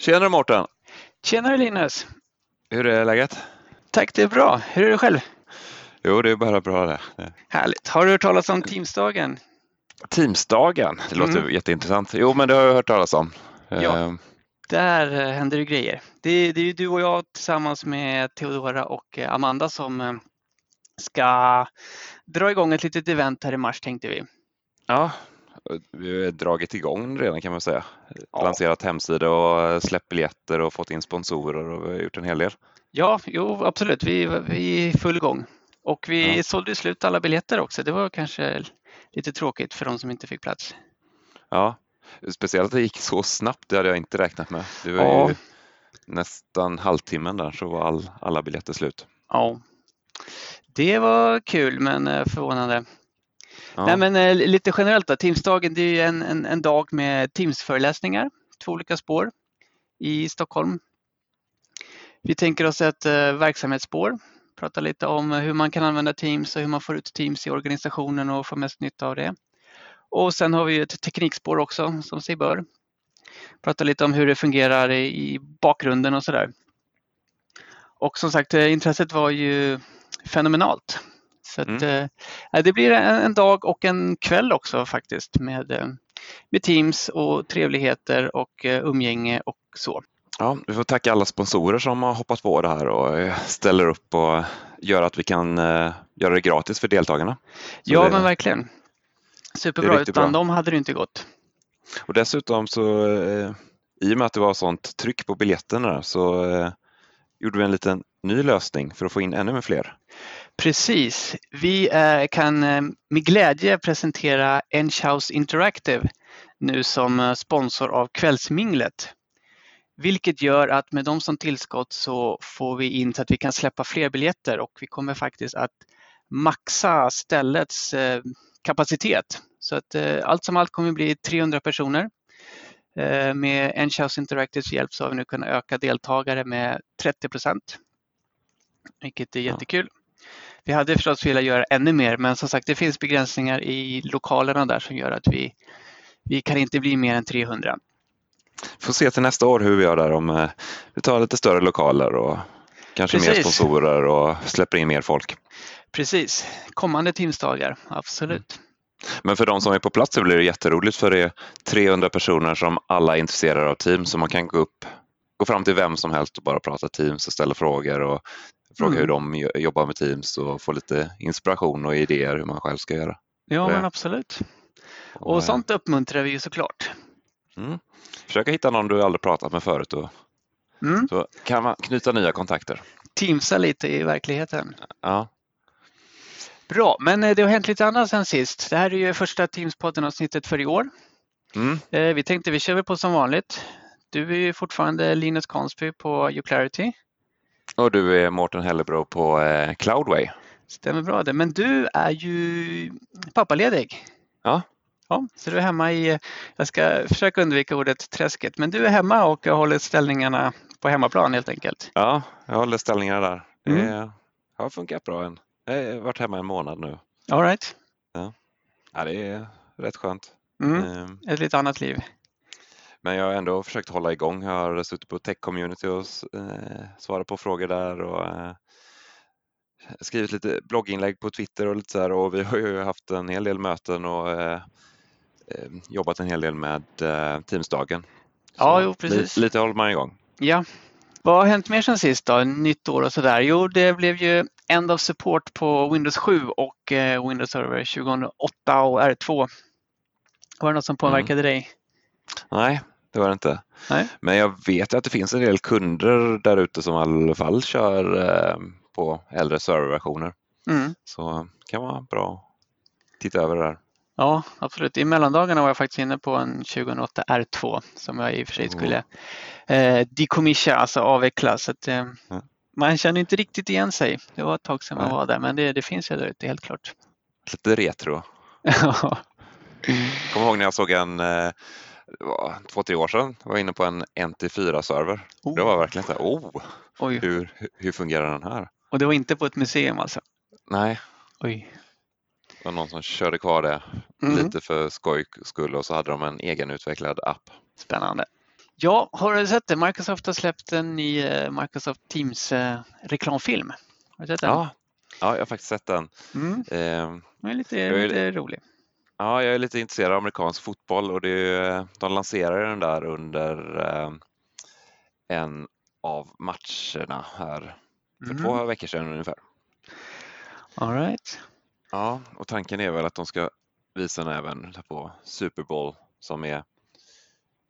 Tjenare Mårten! Tjenare Linus! Hur är läget? Tack, det är bra. Hur är det själv? Jo, det är bara bra det. Härligt. Har du hört talas om Teamsdagen? Teamsdagen, det låter mm. jätteintressant. Jo, men det har jag hört talas om. Ja, ehm. där eh, händer det grejer. Det, det är du och jag tillsammans med Theodora och eh, Amanda som eh, ska dra igång ett litet event här i mars tänkte vi. Ja, vi har dragit igång redan kan man säga. Ja. Lanserat hemsida och släppt biljetter och fått in sponsorer och vi har gjort en hel del. Ja, jo absolut. Vi, vi är i full gång. Och vi ja. sålde slut alla biljetter också. Det var kanske lite tråkigt för de som inte fick plats. Ja, speciellt att det gick så snabbt. Det hade jag inte räknat med. Det var ja. ju nästan halvtimmen där så var all, alla biljetter slut. Ja, det var kul men eh, förvånande. Ja. Nej, men eh, lite generellt då, Teamsdagen det är en, en, en dag med Teamsföreläsningar. två olika spår i Stockholm. Vi tänker oss ett eh, verksamhetsspår, prata lite om hur man kan använda Teams och hur man får ut Teams i organisationen och får mest nytta av det. Och sen har vi ett teknikspår också som sig bör. Prata lite om hur det fungerar i, i bakgrunden och sådär. Och som sagt, eh, intresset var ju fenomenalt. Så att, mm. eh, det blir en, en, dag och en kväll också faktiskt med, eh, med Teams och trevligheter och eh, umgänge och så. Ja, vi får tacka alla sponsorer som har hoppat på det här och eh, ställer upp och gör att vi kan eh, göra det gratis för deltagarna. Så ja, det, men verkligen. Superbra, utan bra. de hade det inte gått. Och dessutom så eh, i och med att det var sånt tryck på biljetterna så gjorde vi en liten ny lösning för att få in ännu mer fler. Precis. Vi eh, kan eh, med glädje presentera Enchouse Interactive nu som eh, sponsor av Kvällsminglet. Vilket gör att med dem som tillskott så får vi in så att vi kan släppa fler biljetter och vi kommer faktiskt att maxa ställets kapacitet. Så att allt som allt kommer bli 300 personer. Med Enchouse Interactives hjälp så har vi nu kunnat öka deltagare med 30 procent. Vilket är jättekul. Vi hade förstås velat göra ännu mer men som sagt det finns begränsningar i lokalerna där som gör att vi, vi kan inte bli mer än 300. Får se till nästa år hur vi gör där om eh, vi tar lite större lokaler och kanske Precis. mer sponsorer och släpper in mer folk. Precis, kommande Teamsdagar, absolut. Mm. Men för de som är på plats så blir det jätteroligt för det är 300 personer som alla är intresserade av Teams så man kan gå upp gå fram till vem som helst och bara prata Teams och ställa frågor och Fråga mm. hur de jobbar med Teams och få lite inspiration och idéer hur man själv ska göra. Ja, men absolut. Och, och sånt uppmuntrar vi ju såklart. Mm. Försöka hitta någon du aldrig pratat med förut och mm. så kan man knyta nya kontakter. Teamsa lite i verkligheten. Ja. Bra, men eh, det har hänt lite annat sen sist. Det här är ju första Teams-podden-avsnittet för i år. Mm. Eh, vi tänkte vi kör väl på som vanligt. Du är ju fortfarande Linus Consby på Uclarity. Och du är Mårten Hellebro på eh, Cloudway. Stämmer bra det. Men du är ju pappaledig. Ja. Ja, så du är hemma i, jag ska försöka undvika ordet träsket, men du är hemma och håller ställningarna på hemmaplan helt enkelt. Ja, jag håller ställningarna där. Mm. Det har funkat bra än. Jag har varit hemma en månad nu. All right. Ja. ja, det är rätt skönt. Mm. Ehm. Ett lite annat liv. Men jag har ändå försökt hålla igång. Jag har suttit på tech-community och eh, svarat på frågor där och eh, skrivit lite blogginlägg på Twitter och lite så här och vi har ju haft en hel del möten och eh, eh jobbat en hel del med eh, Teamsdagen. Ja, jo, precis. Lite, lite håller man igång. Ja. Vad har hänt mer sen sist då? Nytt år och sådär? Jo, det blev ju End of Support på Windows 7 och eh, Windows Server 2008 och R2. Var det något som påverkade mm. dig? Nej, det var det inte. Nej. Men jag vet att det finns en del kunder där ute som i alla fall kör eh, på äldre serverversioner. Mm. Så det kan vara bra att titta över det där. Ja, absolut. I mellandagarna var jag faktiskt inne på en 2008 R2 som jag i och för sig skulle eh, decommissia, alltså avveckla. Så att, eh, mm. Man känner inte riktigt igen sig. Det var ett tag sedan man var där, men det, det finns ju där ute helt klart. Lite retro. Kommer ihåg när jag såg en eh, det var två, tre år sedan var jag inne på en NT4-server. Oh. Det var verkligen så här, oh, Oj. Hur, hur fungerar den här? Och det var inte på ett museum alltså? Nej. Oj. Det var någon som körde kvar det mm. lite för skoj skull och så hade de en egenutvecklad app. Spännande. Ja, har du sett det? Microsoft har släppt en ny eh, Microsoft Teams reklamfilm. Har du sett den? Ja, ja jag har faktiskt sett den. Mm. Eh, den är lite, lite rolig. Ja, jag är lite intresserad av amerikansk fotboll och det, de lanserade den där under eh, en av matcherna här för mm. två veckor sedan ungefär. All right. Ja, och tanken är väl att de ska visa den även på Super Bowl som är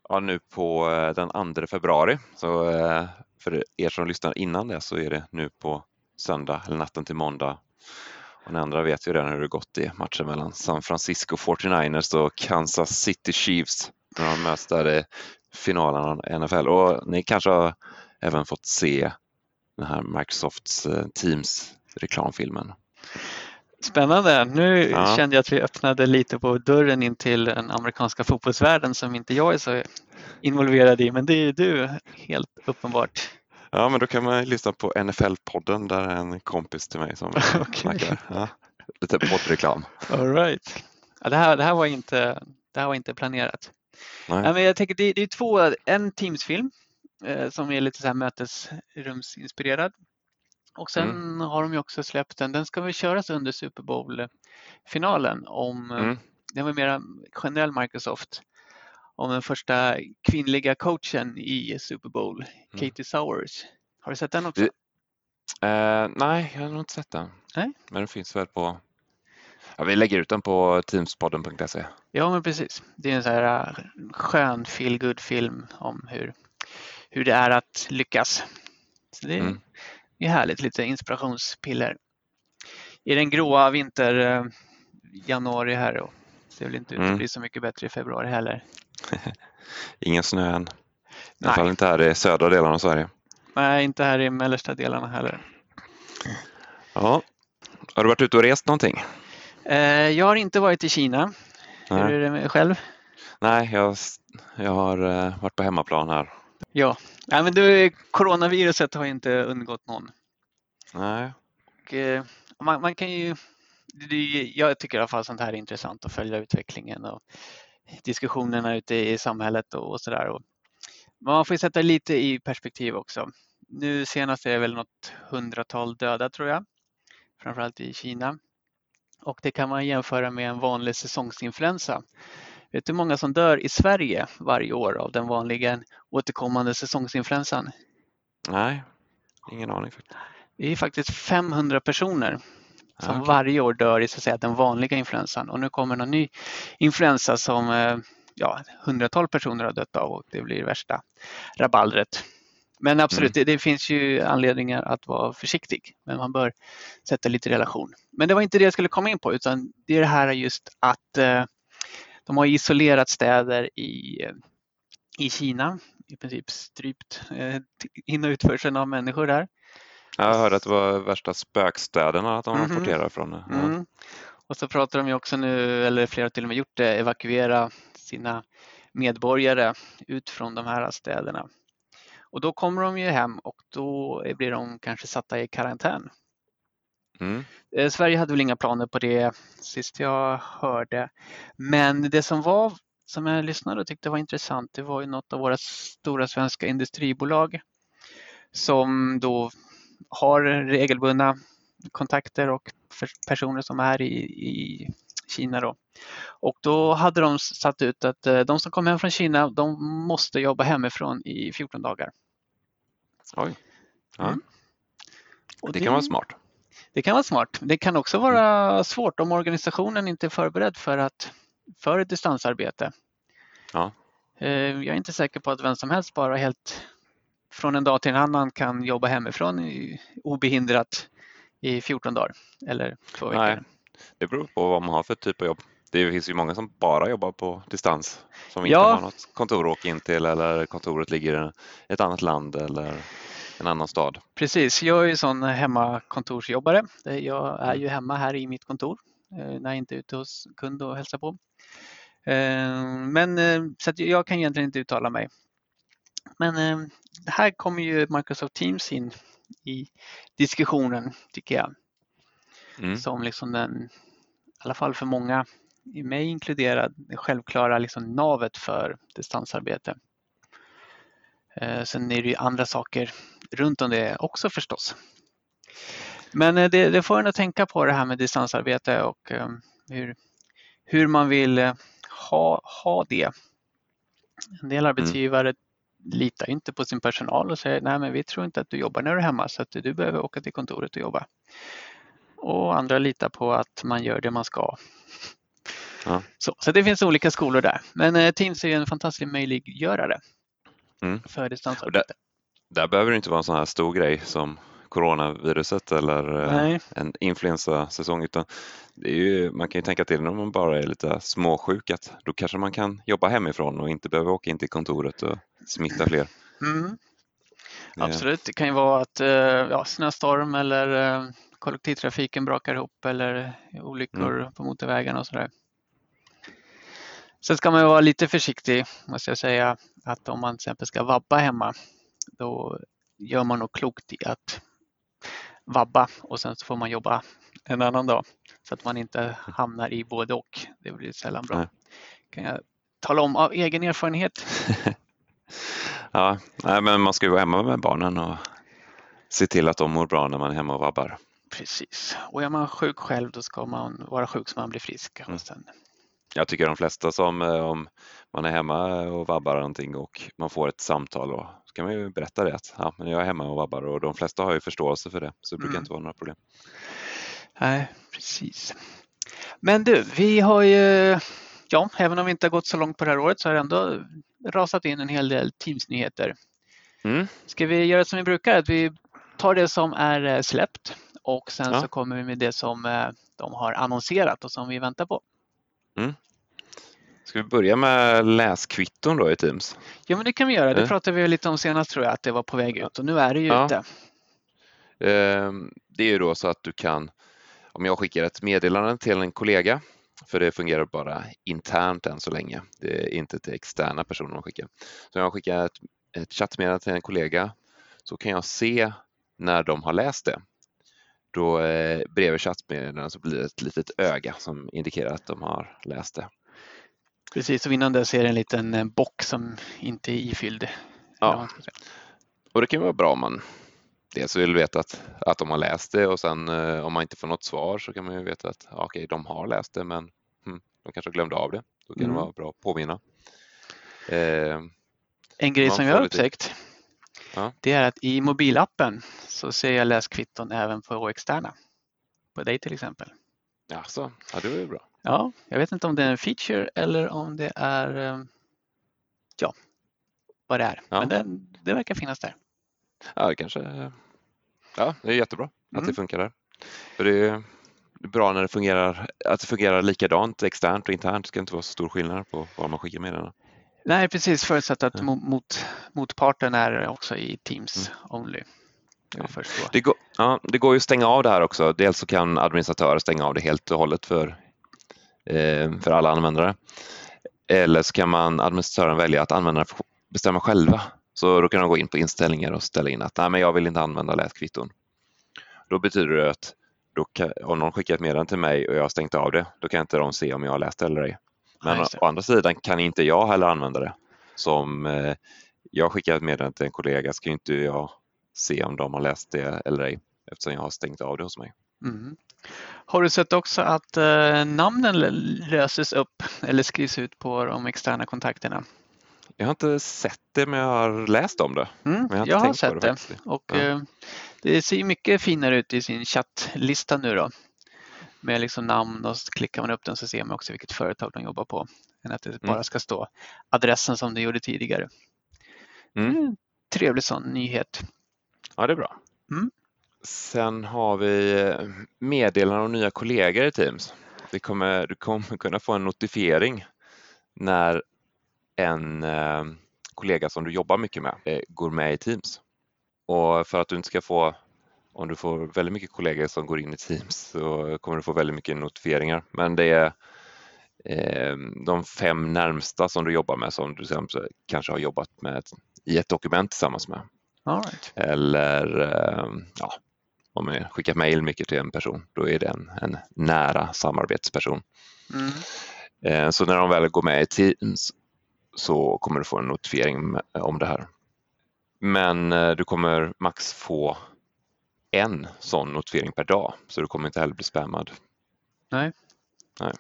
ja, nu på eh, den 2 februari. Så eh, för er som lyssnar innan det så är det nu på söndag eller natten till måndag. Och ni andra vet ju redan hur det gått i matchen mellan San Francisco 49ers och Kansas City Chiefs när de möts där i finalen av NFL. Och ni kanske har även fått se den här Microsofts eh, Teams reklamfilmen. Spännande. Nu ja. kände jag att vi öppnade lite på dörren in till den amerikanska fotbollsvärlden som inte jag är så involverad i, men det är du helt uppenbart. Ja, men då kan man lyssna på NFL-podden där är en kompis till mig som okay. snackar. Ja, lite poddreklam. All right. Ja, det, här, det, här var inte, det här var inte planerat. Nej. Ja, men jag tänker det, det är två, en Teams-film eh, som är lite så här mötesrumsinspirerad och sen mm. har de ju också släppt den, den ska väl köras under Super Bowl-finalen om, mm. den var mer generell Microsoft, om den första kvinnliga coachen i Super Bowl, mm. Katie Sowers. Har du sett den också? Uh, nej, jag har nog inte sett den. Nej? Men den finns väl på Ja, vi lägger ut den på teamspodden.se. Ja, men precis. Det är en så här äh, skön feel film om hur, hur det är att lyckas. Så det, mm är härligt, lite inspirationspiller. I den gråa vinter eh, januari här och ser väl inte ut att mm. bli så mycket bättre i februari heller. Ingen snö än. I alla fall inte här i södra delarna av Sverige. Nej, inte här i mellersta delarna heller. Ja. Har du varit ute och rest någonting? Eh, jag har inte varit i Kina. Nej. Hur är det med själv? Nej, jag, jag har eh, varit på hemmaplan här Ja, ja men du, coronaviruset har inte undgått någon. Nej. Och, eh, man, man, kan ju, det, jag tycker i alla fall sånt här är intressant att följa utvecklingen och diskussionerna ute i samhället och, och sådär. Man får sätta lite i perspektiv också. Nu senast är det väl något hundratal döda tror jag, framförallt i Kina. Och det kan man jämföra med en vanlig säsongsinfluensa Vet du hur många som dör i Sverige varje år av den vanliga återkommande säsongsinfluensan? Nej, ingen aning. Det är faktiskt 500 personer som okay. varje år dör i så att säga, den vanliga influensan och nu kommer någon ny influensa som eh, ja, hundratal personer har dött av och det blir värsta rabaldret. Men absolut, mm. det, det, finns ju anledningar att vara försiktig, men man bör sätta lite relation. Men det var inte det jag skulle komma in på, utan det är det här just att eh, de har isolerat städer i, i Kina, i princip strypt eh, in och utförseln av människor där. Jag hörde att det var värsta spökstäderna att de mm rapporterar från. Ja. Mm. Och så pratar de ju också nu, eller flera har till och med gjort det, evakuera sina medborgare ut från de här städerna. Och då kommer de ju hem och då blir de kanske satta i karantän. Mm. Eh, Sverige hade väl inga planer på det sist jag hörde. Men det som var som jag lyssnade och tyckte var intressant, det var ju något av våra stora svenska industribolag som då har regelbundna kontakter och personer som är i, i Kina. Då. Och då hade de satt ut att eh, de som kommer hem från Kina, de måste jobba hemifrån i 14 dagar. Oj. Ja. Mm. det, det kan vara smart. Det kan vara smart. Det kan också vara svårt om organisationen inte är förberedd för, att, för ett distansarbete. Ja. Eh, jag är inte säker på att vem som helst bara helt från en dag till en annan kan jobba hemifrån obehindrat i 14 dagar eller två veckor. Nej, det beror på vad man har för typ av jobb. Det finns ju många som bara jobbar på distans som inte ja. har något kontor att åka in till eller kontoret ligger i ett annat land eller en annan stad. Precis, jag är ju sån hemmakontorsjobbare. Jag är ju hemma här i mitt kontor eh, när jag inte är ute hos kund och hälsar på. Eh, men eh, så jag kan egentligen inte uttala mig. Men här kommer ju Microsoft Teams in i diskussionen tycker jag. Mm. Som liksom den, i alla fall för många, i mig inkluderad, självklara liksom navet för distansarbete. Eh, sen är det ju andra saker runt om det också förstås. Men det, det får en att tänka på det här med distansarbete och hur, hur man vill ha, ha det. En del arbetsgivare mm. Litar inte på sin personal och säger nej men vi tror inte att du jobbar när du är hemma så att du behöver åka till kontoret och jobba. Och andra litar på att man gör det man ska. Ja. Så, så det finns olika skolor där. Men eh, Teams är en fantastisk möjliggörare mm. för distansarbete. Där, där behöver det inte vara en sån här stor grej som coronaviruset eller eh, Nej. en influensasäsong utan det är ju, man kan ju tänka till när man bara är lite småsjuk att då kanske man kan jobba hemifrån och inte behöver åka in till kontoret och smitta fler. Mm. Absolut, det kan ju vara att eh, ja, snöstorm eller eh, kollektivtrafiken brakar ihop eller olyckor mm. på motorvägarna och sådär. Sen ska man vara lite försiktig måste jag säga att om man till exempel ska vabba hemma då gör man nog klokt i att vabba och sen så får man jobba en annan dag så att man inte hamnar i både och. Det blir sällan bra. Nej. kan jag tala om av egen erfarenhet. ja, nej, men man ska ju vara hemma med barnen och se till att de mår bra när man är hemma och vabbar. Precis, och är man sjuk själv då ska man vara sjuk så man blir frisk. Mm. Jag tycker de flesta som eh, om man är hemma och vabbar någonting och man får ett samtal och så kan man ju berätta det att ja, men jag är hemma och vabbar och de flesta har ju förståelse för det så det brukar mm. inte vara några problem. Nej, precis. Men du, vi har ju, ja, även om vi inte har gått så långt på det här året så har det ändå rasat in en hel del Teams-nyheter. Mm. Ska vi göra som vi brukar, att vi tar det som är eh, släppt och sen ja. så kommer vi med det som eh, de har annonserat och som vi väntar på. Mm. Ska vi börja med läskvitton då i Teams? Ja, men det kan vi göra. Det pratade vi lite om senast tror jag, att det var på väg ut och nu är det ju ja. ute. Ehm, det är ju då så att du kan, om jag skickar ett meddelande till en kollega, för det fungerar bara internt än så länge, det är inte till externa personer man skickar. Så om jag skickar ett, ett chattmeddelande till en kollega så kan jag se när de har läst det. Då eh, bredvid chattmeddelandet så blir det ett litet öga som indikerar att de har läst det. Precis, och innan det är det en liten eh, bock som inte är ifylld. Ja, och det kan vara bra om man dels vill veta att, att de har läst det och sen eh, om man inte får något svar så kan man ju veta att okej, okay, de har läst det men hm, de kanske glömde av det. Då kan mm. det vara bra att påminna. Eh, en grej som jag har upptäckt ja. det är att i mobilappen så ser jag läskvitton även på externa. På dig till exempel. Jaså, ja det var ju bra. Ja, jag vet inte om det är en feature eller om det är eh, ja, vad det är. Ja. Men det, det verkar finnas där. Ja, det kanske Ja, det är jättebra mm. att det funkar där. För det är bra när det fungerar, att det fungerar likadant externt och internt. Det ska inte vara så stor skillnad på var man skickar meddelandena. Nej, precis förutsatt att mot, motparten är också i Teams mm. only. Det går, ja, det går ju att stänga av det här också. Dels så kan administratörer stänga av det helt och hållet för, för alla användare. Eller så kan man administratören välja att användarna får bestämma själva. Så då kan de gå in på inställningar och ställa in att Nej, men jag vill inte använda läskvitton. Då betyder det att kan, om någon skickar ett meddelande till mig och jag har stängt av det, då kan inte de se om jag har läst det eller ej. Men ja, å andra sidan kan inte jag heller använda det. Som eh, jag skickar ett meddelande till en kollega ska inte jag se om de har läst det eller ej eftersom jag har stängt av det hos mig. Mm. Har du sett också att eh, namnen löses upp eller skrivs ut på de externa kontakterna? Jag har inte sett det men jag har läst om det. Mm, jag har, jag har sett det, det. och ja. eh, det ser mycket finare ut i sin chattlista nu då. Med liksom namn och så klickar man upp den så ser man också vilket företag de jobbar på. Än att det mm. bara ska stå adressen som det gjorde tidigare. Mm. Trevlig sån nyhet. Ja, det är bra. Mm. Sen har vi eh, meddelanden om nya kollegor i Teams. Det kommer, du kommer kunna få en notifiering när en eh, kollega som du jobbar mycket med eh, går med i Teams. Och för att du inte ska få, om du får väldigt mycket kollegor som går in i Teams så kommer du få väldigt mycket notifieringar. Men det är de fem närmsta som du jobbar med som du kanske har jobbat med i ett dokument tillsammans med. Right. Eller ja, om man skickar mejl mycket till en person, då är det en, en nära samarbetsperson. Mm. Så när de väl går med i Teams så kommer du få en notifiering om det här. Men eh, du kommer max få en sån notifiering per dag så du kommer inte heller bli spammad. Nej. Nej.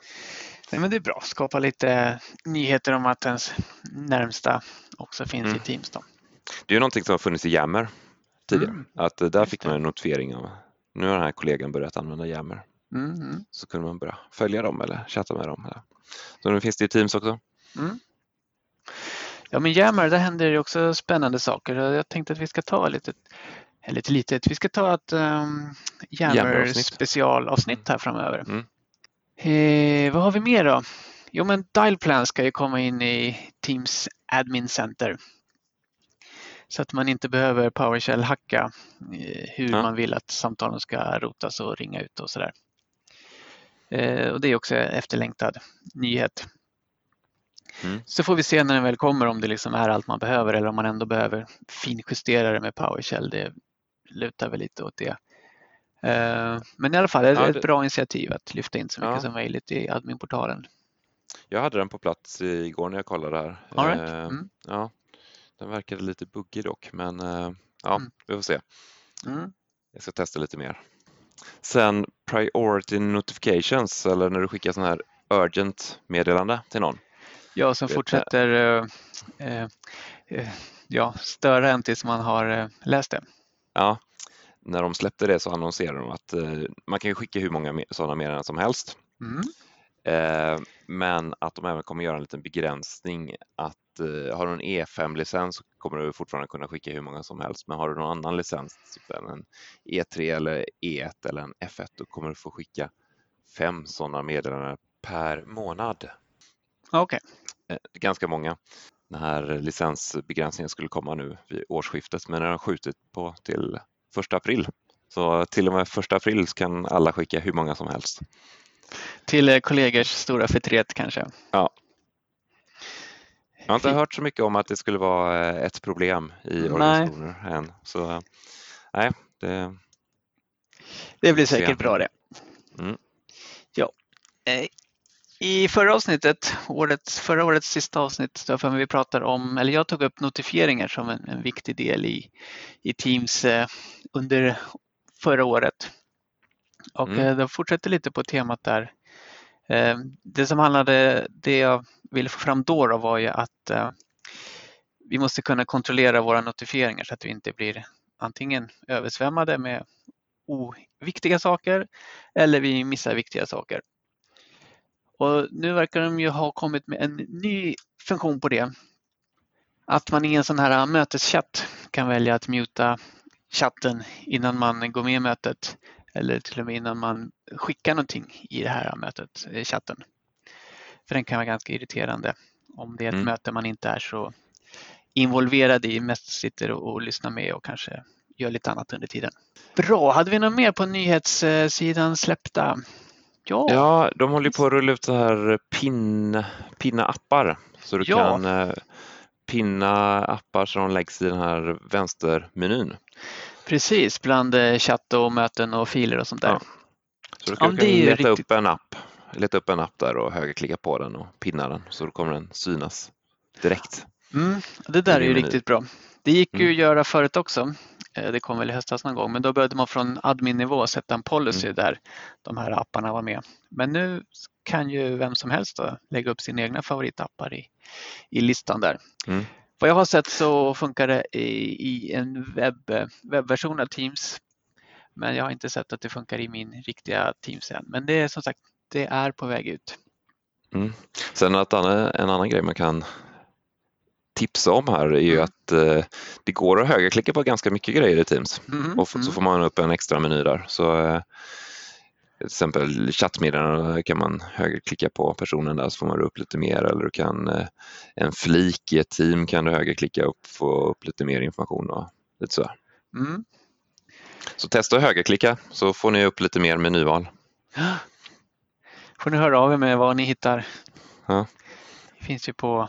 Nej, men det är bra. Skapa lite nyheter om att ens närmsta också finns mm. i Teams. Då. Det är någonting som har funnits i Yammer tidigare. Mm. Att där fick man en notifiering av nu har den här kollegan börjat använda Yammer. Mm. mm. Så kunde man börja följa dem eller chatta med dem. Så nu finns det i Teams också. Mm. Ja men Yammer, där händer det också spännande saker. Jag tänkte att vi ska ta lite, lite litet, vi ska ta ett um, Yammer specialavsnitt här framöver. Mm. Eh, vad har vi mer då? Jo men Dialplan ska ju komma in i Teams Admin Center. Så att man inte behöver PowerShell-hacka eh, hur ja. man vill att samtalen ska rotas och ringa ut och sådär. Eh, och det är också efterlängtad nyhet. Mm. Så får vi se när den väl kommer om det liksom är allt man behöver eller om man ändå behöver finjustera det med PowerShell. Det lutar väl lite åt det. Eh, men i alla fall, det är ett bra initiativ att lyfta in så mycket ja. som möjligt i adminportalen. Jag hade den på plats igår när jag kollade här. All right. mm. Ja, den verkade lite buggig dock, men eh, ja, mm. vi får se. Mm. Jag ska testa lite mer. Sen Priority Notifications, eller när du skickar sån här Urgent meddelande till någon. Ja, som fortsätter eh, eh, eh, ja, störa en tills man har eh, läst det. Ja, när de släppte det så annonserade de att eh, man kan skicka hur många sådana meddelanden som helst. Mm. Eh, men att de även kommer göra en liten begränsning att eh, har du en E5-licens så kommer du fortfarande kunna skicka hur många som helst. Men har du någon annan licens, typ en E3 eller E1 eller en F1, då kommer du få skicka fem sådana meddelanden per månad. Okej. Okay. Ganska många. Den här licensbegränsningen skulle komma nu vid årsskiftet, men den har skjutit på till första april. Så till och med första april kan alla skicka hur många som helst. Till eh, kollegors stora förtret kanske? Ja. Jag har inte hört så mycket om att det skulle vara eh, ett problem i organisationer nej. än. Så eh, nej, det... Det blir säkert bra det. Mm. Ja. I förra avsnittet, årets, förra årets sista avsnitt, då för vi pratar om, eller jag tog upp notifieringar som en, en viktig del i, i Teams eh, under förra året. Och mm. eh, de fortsätter lite på temat där. Eh, det som handlade, det jag ville få fram då, då var ju att eh, vi måste kunna kontrollera våra notifieringar så att vi inte blir antingen översvämmade med oviktiga saker eller vi missar viktiga saker. Och nu verkar de ju ha kommit med en ny funktion på det. Att man i en sån här möteschatt kan välja att muta chatten innan man går med i mötet eller till och med innan man skickar någonting i det här mötet, i chatten. För den kan vara ganska irriterande om det är ett mm. möte man inte är så involverad i, mest sitter och, och lyssnar med och kanske gör lite annat under tiden. Bra, hade vi något mer på nyhetssidan släppta? Ja, ja de håller på att rulla ut så här pin, pinna appar så du ja. kan eh, pinna appar som läggs i den här vänstermenyn. Precis, bland eh, chatt och möten och filer och sånt där. Ja. Så du kan, ja, leta, riktigt... upp en app, leta upp en app där och högerklicka på den och pinna den så då kommer den synas direkt. Mm, det där är ju riktigt bra. Det gick ju mm. att göra förut också. Eh, det kom väl i höstas någon gång, men då började man från admin-nivå sätta en policy mm. där de här apparna var med. Men nu kan ju vem som helst då lägga upp sina egna favoritappar i, i listan där. Mm. Vad jag har sett så funkar det i, i en webb, webbversion av Teams. Men jag har inte sett att det funkar i min riktiga Teams än. Men det är som sagt, det är på väg ut. Mm. Sen att en annan grej man kan tipsa om här är ju mm. att eh, det går att högerklicka på ganska mycket grejer i Teams mm. och så mm. får man upp en extra meny där. Så, eh, till exempel chattmeddelanden kan man högerklicka på personen där så får man upp lite mer eller du kan eh, en flik i ett team kan du högerklicka upp och få upp lite mer information och lite så. Mm. Så testa att högerklicka så får ni upp lite mer menyval. Får ni höra av er med vad ni hittar. Ja. Det finns ju på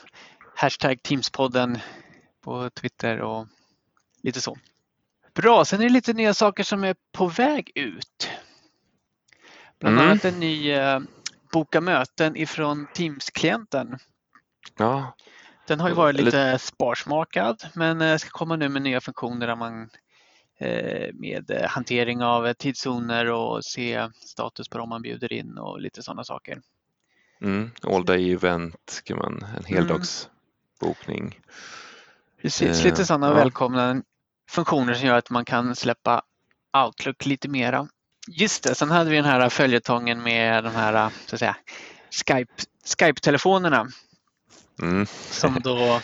hashtag Teamspodden på Twitter och lite så. Bra, sen är det lite nya saker som är på väg ut. Bland mm. annat en ny eh, boka möten ifrån Teams-klienten. Ja, Den har ju varit lite sparsmakad men ska komma nu med nya funktioner där man med hantering av tidszoner och se status på dem man bjuder in och lite sådana saker. Mm, all day event, kan man, en heldagsbokning. Mm. Precis, lite sådana ja. välkomna funktioner som gör att man kan släppa Outlook lite mera. Just det, sen hade vi den här följetongen med de här så att säga, Skype, Skype-telefonerna. Mm. Som då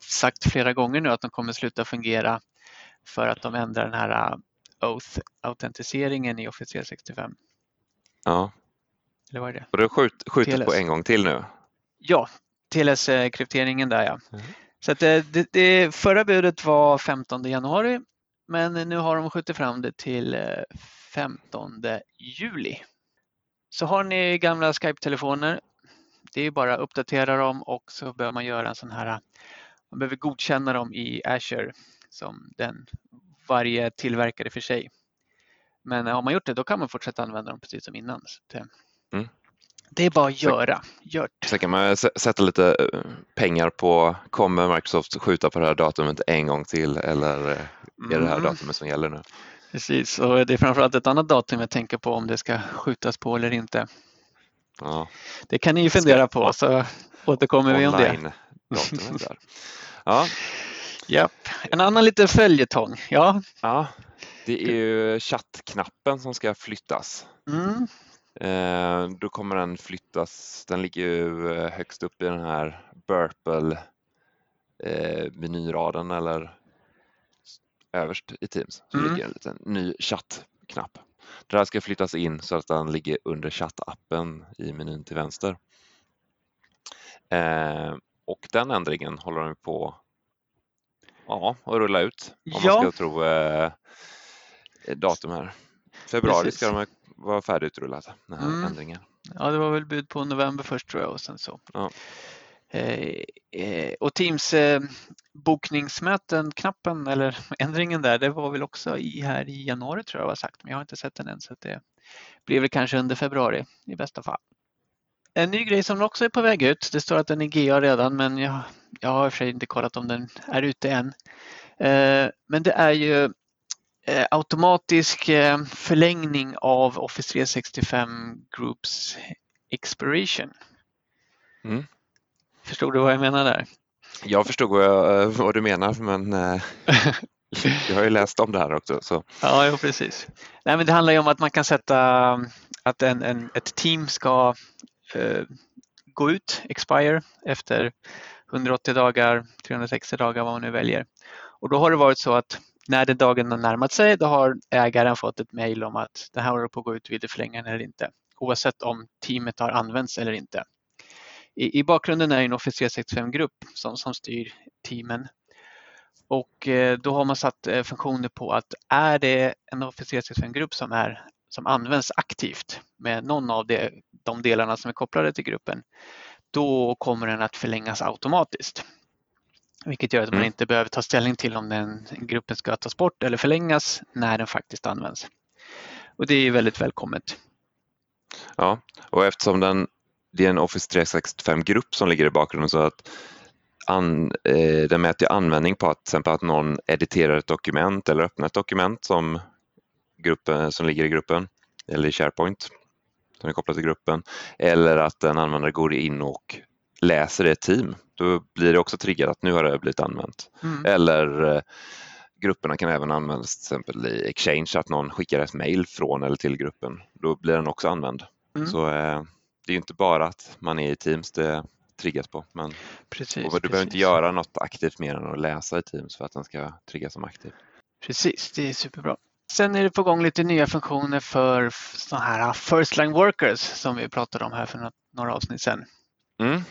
sagt flera gånger nu att de kommer sluta fungera för att de ändrar den här Oath-autentiseringen i Office 365. Ja. Eller vad är det? Och du skjut, skjutit på en gång till nu? Ja, TLS-krypteringen där ja. Mm. Så att det, det, det, förra budet var 15 januari men nu har de skjutit fram det till 15 juli. Så har ni gamla Skype-telefoner, det är bara att uppdatera dem och så behöver man göra en sån här, man behöver godkänna dem i Azure som den varje tillverkare för sig. Men har man gjort det då kan man fortsätta använda dem precis som innan. Det, mm. det, är bara att göra. Gjort. Sen kan man sätta lite eh, pengar på, kommer Microsoft skjuta på det här datumet en gång till eller eh, är det här mm. datumet som gäller nu? Precis, och det är framförallt ett annat datum jag tänker på om det ska skjutas på eller inte. Ja. Det kan ni ju fundera på så återkommer vi om det. Där. Ja. Japp. En annan liten följetong. Ja. ja. Det är ju chattknappen som ska flyttas. Mm. Eh, då kommer den flyttas, den ligger ju eh, högst upp i den här Burple eh, menyraden eller överst i Teams så mm. ligger en liten ny chattknapp. Det här ska flyttas in så att den ligger under chattappen i menyn till vänster. Eh, och den ändringen håller de på ja, att rulla ut om ja. man ska tro eh, datum här. Februari Precis. ska de vara färdigutrullade, den här mm. ändringen. Ja, det var väl bud på november först tror jag och sen så. Ja. Eh, eh, och Teams eh, bokningsmöten, knappen eller ändringen där, det var väl också i här i januari tror jag var sagt, men jag har inte sett den än så det blir väl kanske under februari i bästa fall. En ny grej som också är på väg ut, det står att den är GA redan men jag, jag har i och för sig inte kollat om den är ute än. Eh, men det är ju eh, automatisk förlängning av Office 365 Groups Expiration. Mm. Förstod du vad jag menar där? Jag förstod vad, jag, eh, vad du menar men eh, jag har ju läst om det här också. Så. Ja, jo, precis. Nej, men det handlar ju om att man kan sätta att en, en ett team ska eh, gå ut, expire, efter 180 dagar, 360 dagar, vad man nu väljer. Och då har det varit så att när den dagen har närmat sig, då har ägaren fått ett mejl om att det här håller på att gå ut, vill du förlänga eller inte? Oavsett om teamet har använts eller inte. I, i bakgrunden är en Office 365-grupp som, som styr teamen. Och eh, då har man satt eh, funktioner på att är det en Office 365-grupp som, är, som används aktivt med någon av det, de delarna som är kopplade till gruppen, då kommer den att förlängas automatiskt. Vilket gör att man mm. inte behöver ta ställning till om den gruppen ska tas bort eller förlängas när den faktiskt används. Och det är väldigt välkommet. Ja, och eftersom den det är en Office 365-grupp som ligger i bakgrunden så att an, eh, den mäter användning på att, till exempel att någon editerar ett dokument eller öppnar ett dokument som, gruppen, som ligger i gruppen eller i SharePoint som är kopplat till gruppen eller att en användare går in och läser det team. Då blir det också triggat att nu har det blivit använt. Mm. Eller eh, grupperna kan även användas till exempel i Exchange att någon skickar ett mail från eller till gruppen. Då blir den också använd. Mm. Så eh, det är inte bara att man är i Teams det triggas på. Men, precis, du precis. behöver inte göra något aktivt mer än att läsa i Teams för att den ska triggas som aktiv. Precis, det är superbra. Sen är det på gång lite nya funktioner för sådana här first line workers som vi pratade om här för några avsnitt sedan. Mm.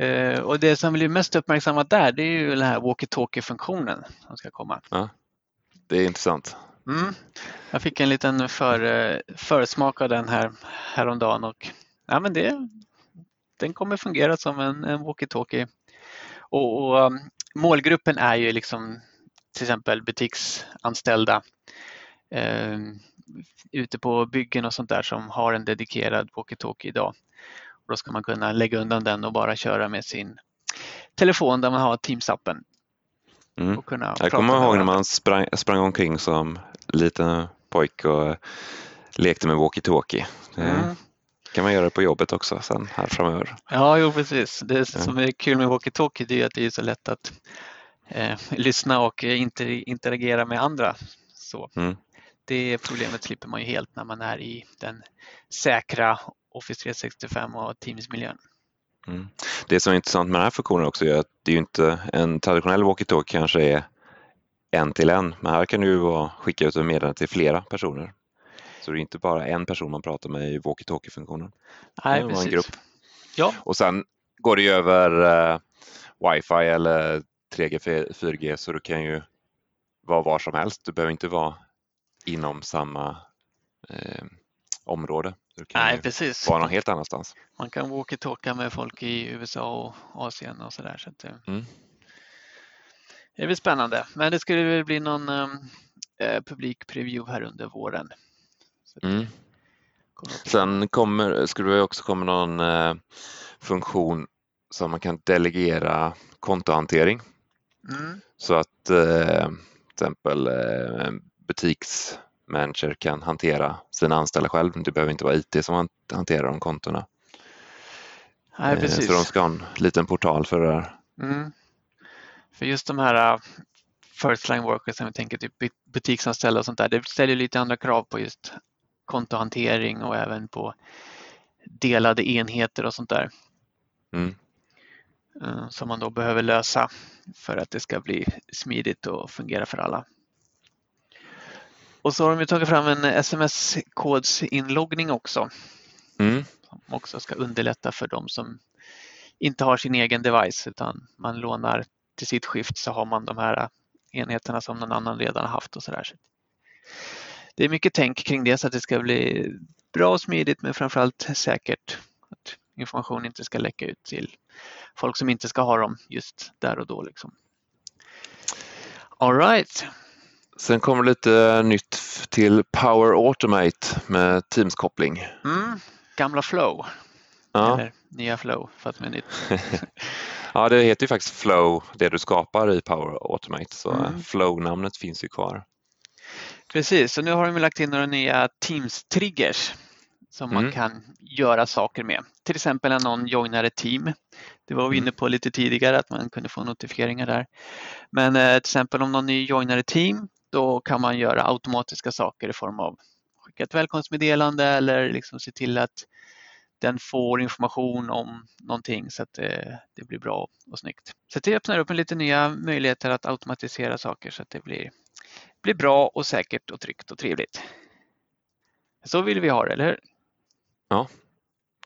Uh, och det som blir mest uppmärksammat där det är ju den här walkie-talkie-funktionen som ska komma. Ja, det är intressant. Mm. Jag fick en liten för, försmak av den här häromdagen och ja, men det, den kommer fungera som en, en walkie-talkie. Och, och um, målgruppen är ju liksom till exempel butiksanställda eh, ute på byggen och sånt där som har en dedikerad walkie-talkie idag. Och då ska man kunna lägga undan den och bara köra med sin telefon där man har Teams-appen. Mm. Jag kommer ihåg när man sprang, sprang omkring som liten pojke och lekte med walkie-talkie. Mm. Kan man göra på jobbet också sen här framöver. Ja, jo, precis. Det som är kul med walkie-talkie är att det är så lätt att eh, lyssna och inter, interagera med andra. Så. Mm. Det problemet slipper man ju helt när man är i den säkra Office 365 och Teams-miljön. Mm. Det som är intressant med den här funktionen också är att det är ju inte en traditionell walkie-talkie kanske är en till en, men här kan du skicka ut ett meddelande till flera personer. Så det är inte bara en person man pratar med i walkie-talkie-funktionen. Nej, det precis. En grupp. Ja. Och sen går det ju över uh, wifi eller 3G, 4G så du kan ju vara var som helst. Du behöver inte vara inom samma eh, område. Du kan Nej, precis. vara någon helt annanstans. Man kan walkie-talka med folk i USA och Asien och sådär. Så, där, så mm. Det blir spännande, men det skulle väl bli någon eh, publik preview här under våren. Mm. Sen kommer, skulle det också komma någon eh, funktion som man kan delegera kontohantering. Mm. Så att eh, till exempel eh, butiksmanager kan hantera sina anställda själv. Det behöver inte vara IT som hanterar de kontona. Nej, precis. Eh, så de ska ha en liten portal för det där. Mm. För just de här uh, first line workers, som vi tänker typ butiksanställda och sånt där, det ställer lite andra krav på just kontohantering och även på delade enheter och sånt där. Mm. Uh, som man då behöver lösa för att det ska bli smidigt och fungera för alla. Och så har de tagit fram en sms-kodsinloggning också. Mm. Som också ska underlätta för de som inte har sin egen device utan man lånar till sitt skift så har man de här enheterna som någon annan redan har haft och sådär. Det är mycket tänk kring det så att det ska bli bra och smidigt men framförallt säkert. Att information inte ska läcka ut till folk som inte ska ha dem just där och då. Liksom. All right. Sen kommer lite nytt till Power Automate med Teams-koppling. Mm, gamla Flow. Ja. Eller nya Flow, fast med nytt. ja, det heter ju faktiskt Flow, det du skapar i Power Automate, så mm. Flow-namnet finns ju kvar. Precis, så nu har de lagt in några nya Teams-triggers som mm. man kan göra saker med. Till exempel när någon joinar ett team. Det var vi inne mm. på lite tidigare att man kunde få notifieringar där. Men eh, till exempel om någon ny joinar ett team då kan man göra automatiska saker i form av skicka ett välkomstmeddelande eller liksom se till att den får information om någonting så att det, det blir bra och snyggt. Så det öppnar upp en lite nya möjligheter att automatisera saker så att det blir, blir bra och säkert och tryggt och trevligt. Så vill vi ha det, eller hur? Ja.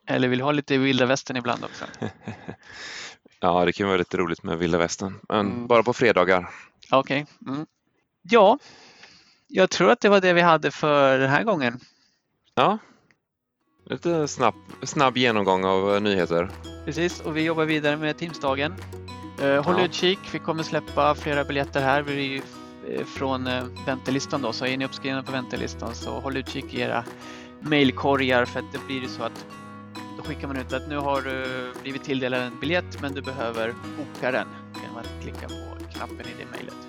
Eller vill ha lite vilda västern ibland också? ja, det kan vara lite roligt med vilda västern, men mm. bara på fredagar. Okej. Okay. Mm. Ja, jag tror att det var det vi hade för den här gången. Ja, lite snabb, snabb genomgång av eh, nyheter. Precis, och vi jobbar vidare med Teamsdagen. Uh, håll ja. utkik, vi kommer släppa flera biljetter här vi, från uh, väntelistan då, så är ni uppskrivna på väntelistan så håll utkik i era mailkorgar för att det blir ju så att då skickar man ut att nu har du blivit tilldelad en biljett men du behöver boka den genom att klicka på knappen i det mejlet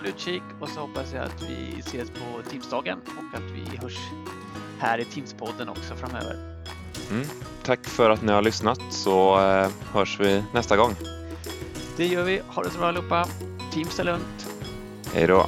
håll utkik och så hoppas jag att vi ses på Teamsdagen och att vi hörs här i Teamspodden också framöver. Mm. Tack för att ni har lyssnat så eh, hörs vi nästa gång. Det gör vi. Ha det så bra allihopa. Teams är lugnt. Hej då.